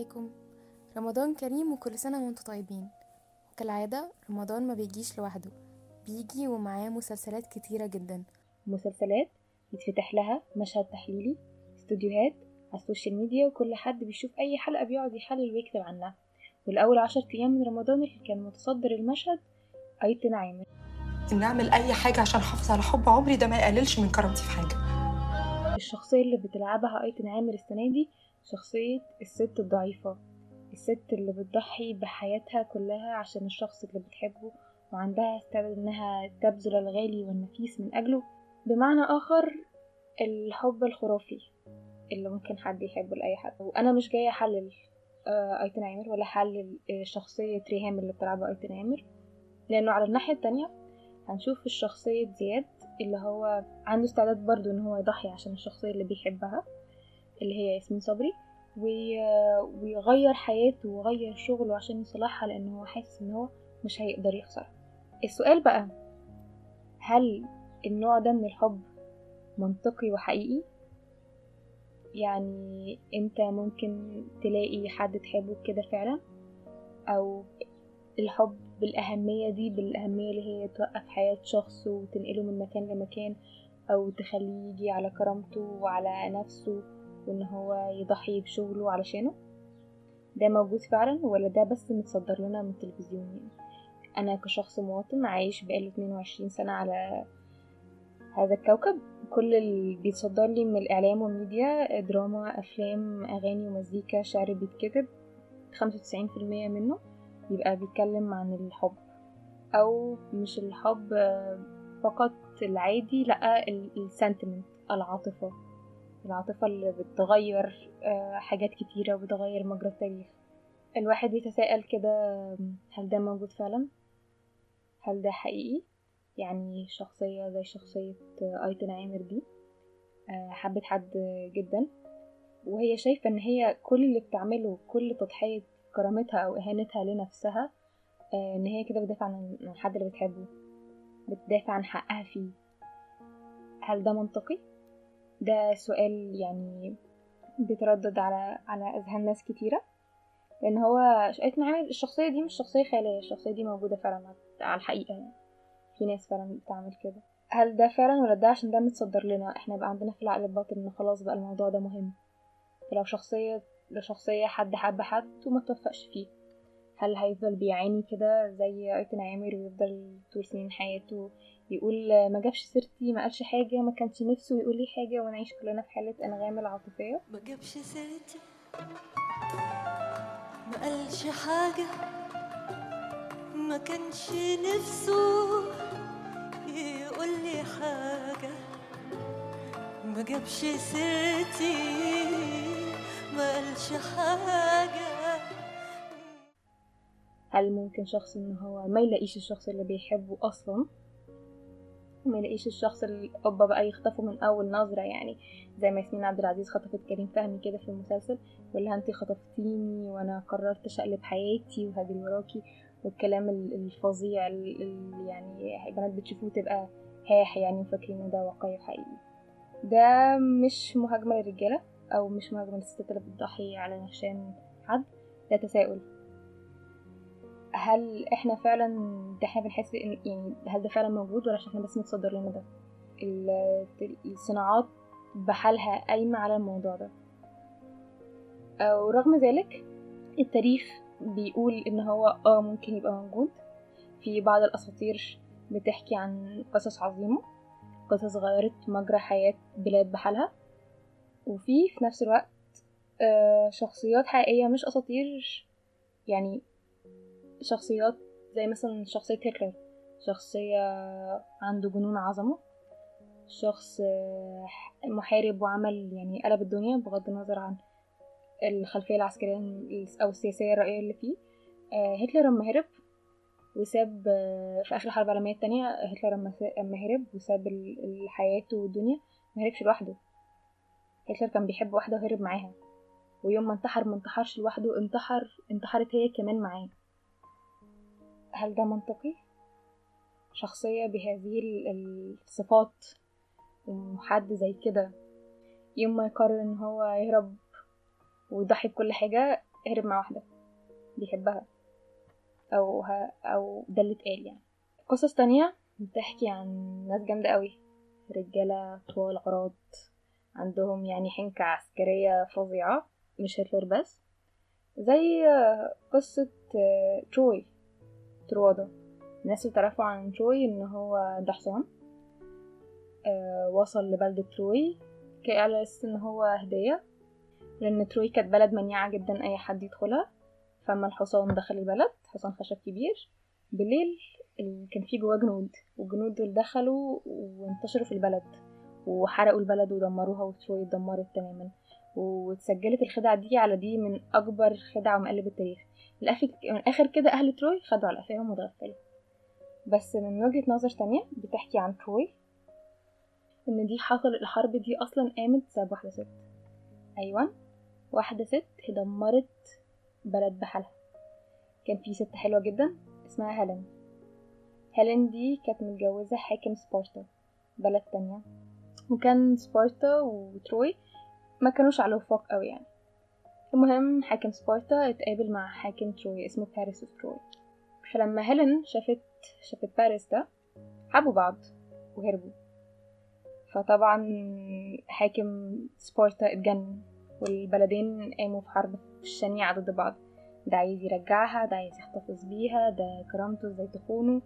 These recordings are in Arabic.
عليكم. رمضان كريم وكل سنة وأنتم طيبين. وكالعادة رمضان ما بيجيش لوحده. بيجي ومعاه مسلسلات كتيرة جدا. مسلسلات يتفتح لها مشهد تحليلي استوديوهات على السوشيال ميديا وكل حد بيشوف أي حلقة بيقعد يحلل ويكتب عنها. والأول عشر أيام من رمضان اللي كان متصدر المشهد أيتن عامر أنا أعمل أي حاجة عشان احافظ على حب عمري ده ما يقللش من كرامتي في حاجة. الشخصية اللي بتلعبها أيتن عامر السنة دي شخصية الست الضعيفة الست اللي بتضحي بحياتها كلها عشان الشخص اللي بتحبه وعندها استعداد إنها تبذل الغالي والنفيس من أجله. بمعنى آخر الحب الخرافي اللي ممكن حد يحبه لأي حد. وأنا مش جاية أحلل آه، أيتن عامر ولا أحلل آه، شخصية ريهام اللي بتلعبها أيتن عامر لأنه على الناحية التانية هنشوف الشخصية زياد اللي هو عنده استعداد برضو إن هو يضحي عشان الشخصية اللي بيحبها. اللي هي ياسمين صبري وي- ويغير حياته ويغير شغله عشان يصلحها لأن هو حاسس إن هو مش هيقدر يخسر. السؤال بقى هل النوع ده من الحب منطقي وحقيقي؟ يعني أنت ممكن تلاقي حد تحبه كده فعلا؟ أو الحب بالأهمية دي بالأهمية اللي هي توقف حياة شخص وتنقله من مكان لمكان أو تخليه يجي على كرامته وعلى نفسه وإن هو يضحي بشغله علشانه؟ ده موجود فعلا ولا ده بس متصدر لنا من التلفزيون يعني؟ أنا كشخص مواطن عايش بقاله 22 سنة على هذا الكوكب. كل اللي بيتصدر لي من الإعلام والميديا دراما أفلام أغاني ومزيكا شعر بيتكتب 95% منه يبقى بيتكلم عن الحب. أو مش الحب فقط العادي لأ السنتمنت العاطفة. العاطفة اللي بتغير آه، حاجات كتيرة وبتغير مجرى التاريخ. الواحد بيتساءل كده هل ده موجود فعلا؟ هل ده حقيقي؟ يعني شخصية زي شخصية آه، أيتن عامر دي آه، حبت حد جدا. وهي شايفة إن هي كل اللي بتعمله كل تضحية كرامتها أو إهانتها لنفسها إن هي كده بتدافع عن الحد اللي بتحبه بتدافع عن حقها فيه. هل ده منطقي؟ ده سؤال يعني بيتردد على على أذهان ناس كتيرة. لأن هو ايتن عامر الشخصية دي مش شخصية خيالية الشخصية دي موجودة فعلا على الحقيقة يعني. في ناس فعلا بتعمل كده. هل ده فعلا ولا ده؟ عشان ده متصدر لنا. إحنا بقى عندنا في العقل الباطن إن خلاص بقى الموضوع ده مهم. فلو شخصية لشخصية حد حب حد وما توفقش فيه هل هيفضل بيعاني كده زي أيتن عامر ويفضل طول سنين حياته يقول ما جابش سيرتي ما قالش حاجة ما كانش نفسه يقول لي حاجة ونعيش كلنا في حالة أنغام العاطفية. ما جابش سيرتي ما قالش حاجة ما كانش نفسه يقول لي حاجة. ما جابش سيرتي ما قالش حاجة. هل ممكن شخص إن هو ما يلاقيش الشخص اللي بيحبه أصلا؟ وما يلاقيش الشخص اللي أوبا بقى يخطفه من أول نظرة يعني. زي ما ياسمين عبد العزيز خطفت كريم فهمي كده في المسلسل ولا انتي خطفتيني وأنا قررت أشقلب حياتي وهجري وراكي والكلام ال- الفظيع ال- ال- يعني البنات بتشوفوه تبقى هاح يعني فاكرين ده واقعي وحقيقي ده مش مهاجمة للرجالة أو مش مهاجمة للستات اللي بتضحي على حد ده تساؤل. هل إحنا فعلا ده إحنا بنحس إن يعني هل ده فعلا موجود ولا إحنا بس متصدر لنا ده؟ ال- الصناعات بحالها قايمة على الموضوع ده. ورغم ذلك التاريخ بيقول إن هو آه ممكن يبقى موجود. في بعض الأساطير بتحكي عن قصص عظيمة قصص غيرت مجرى حياة بلاد بحالها. وفي في نفس الوقت آه، شخصيات حقيقية مش أساطير يعني شخصيات زي مثلا شخصية هتلر شخصية عنده جنون عظمة شخص آه، محارب وعمل يعني قلب الدنيا بغض النظر عن الخلفية العسكرية أو السياسية الرأيية اللي فيه. آه، هتلر لما هرب وساب آه، في آخر الحرب العالمية التانية هتلر لما هرب وساب ال- ال- حياته والدنيا ما هربش لوحده. هتلر كان بيحب واحدة وهرب معاها. ويوم ما انتحر ما انتحرش لوحده انتحر انتحرت هي كمان معاه. هل ده منطقي؟ شخصية بهذه ال- الصفات وحد زي كده يوم ما يقرر إن هو يهرب ويضحي بكل حاجة هرب مع واحدة بيحبها أو ها أو ده اللي اتقال يعني قصص تانية بتحكي عن ناس جامدة قوي رجالة طوال عراض عندهم يعني حنكة عسكرية فظيعة مش هتلر بس زي قصة تروي تروادا الناس اللي تعرفوا عن تروي إن هو ده حصان آه، وصل لبلدة تروي على أساس إن هو هدية لأن تروي كانت بلد منيعة جدا أي حد يدخلها. فما الحصان دخل البلد حصان خشب كبير. بالليل ال- كان في جواه جنود والجنود دول دخلوا وانتشروا في البلد وحرقوا البلد ودمروها وتروي اتدمرت تماما. واتسجلت الخدعة دي على دي من أكبر خدع ومقالب التاريخ. من الآخر كده أهل تروي خدوا على قفاهم واتغفلوا بس من وجهة نظر تانية بتحكي عن تروي إن دي حصل الحرب دي أصلا قامت بسبب واحدة ست. أيوة واحدة ست دمرت بلد بحالها. كان في ست حلوة جدا اسمها هيلين. هيلين دي كانت متجوزة حاكم سبارتا بلد تانية. وكان سبارتا وتروي ما كانوش على وفاق قوي يعني. المهم حاكم سبارتا اتقابل مع حاكم تروي اسمه باريس أوف تروي. فلما هيلين شافت شافت باريس ده حبوا بعض وهربوا. فطبعا حاكم سبارتا اتجنن والبلدين قاموا في حرب شنيعة ضد بعض. ده عايز يرجعها ده عايز يحتفظ بيها ده كرامته إزاي تخونه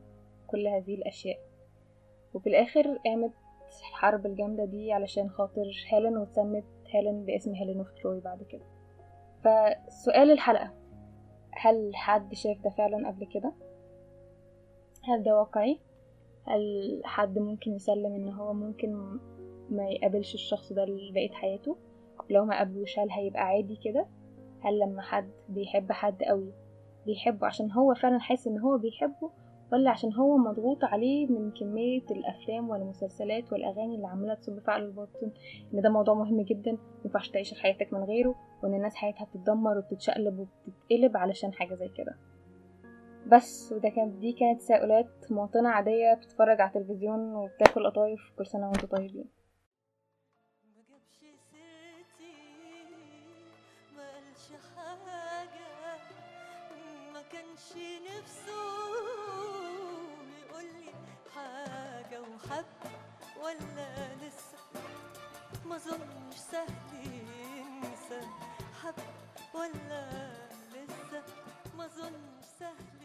كل هذه الأشياء. وفي الآخر قامت الحرب الجامدة دي علشان خاطر هيلين واتسمت هيلين باسم هيلين أوف تروي بعد كده فسؤال الحلقة هل حد شاف ده فعلا قبل كده؟ هل ده واقعي؟ هل حد ممكن يسلم إن هو ممكن ما يقابلش الشخص ده لبقية حياته؟ لو ما قابلوش هل هيبقى عادي كده؟ هل لما حد بيحب حد قوي بيحبه عشان هو فعلا حاسس إن هو بيحبه ولا عشان هو مضغوط عليه من كمية الأفلام والمسلسلات والأغاني اللي عمالة تصب في عقله الباطن إن ده موضوع مهم جدا مينفعش تعيش حياتك من غيره وإن الناس حياتها بتتدمر وبتتشقلب وبتتقلب علشان حاجة زي كده. بس وده كانت دي كانت تساؤلات مواطنة عادية بتتفرج على التلفزيون وبتاكل قطايف كل سنة وأنتم طيبين. كانش نفسه سهل. ينسى حب ولا لسه؟ ما ظنش سهل.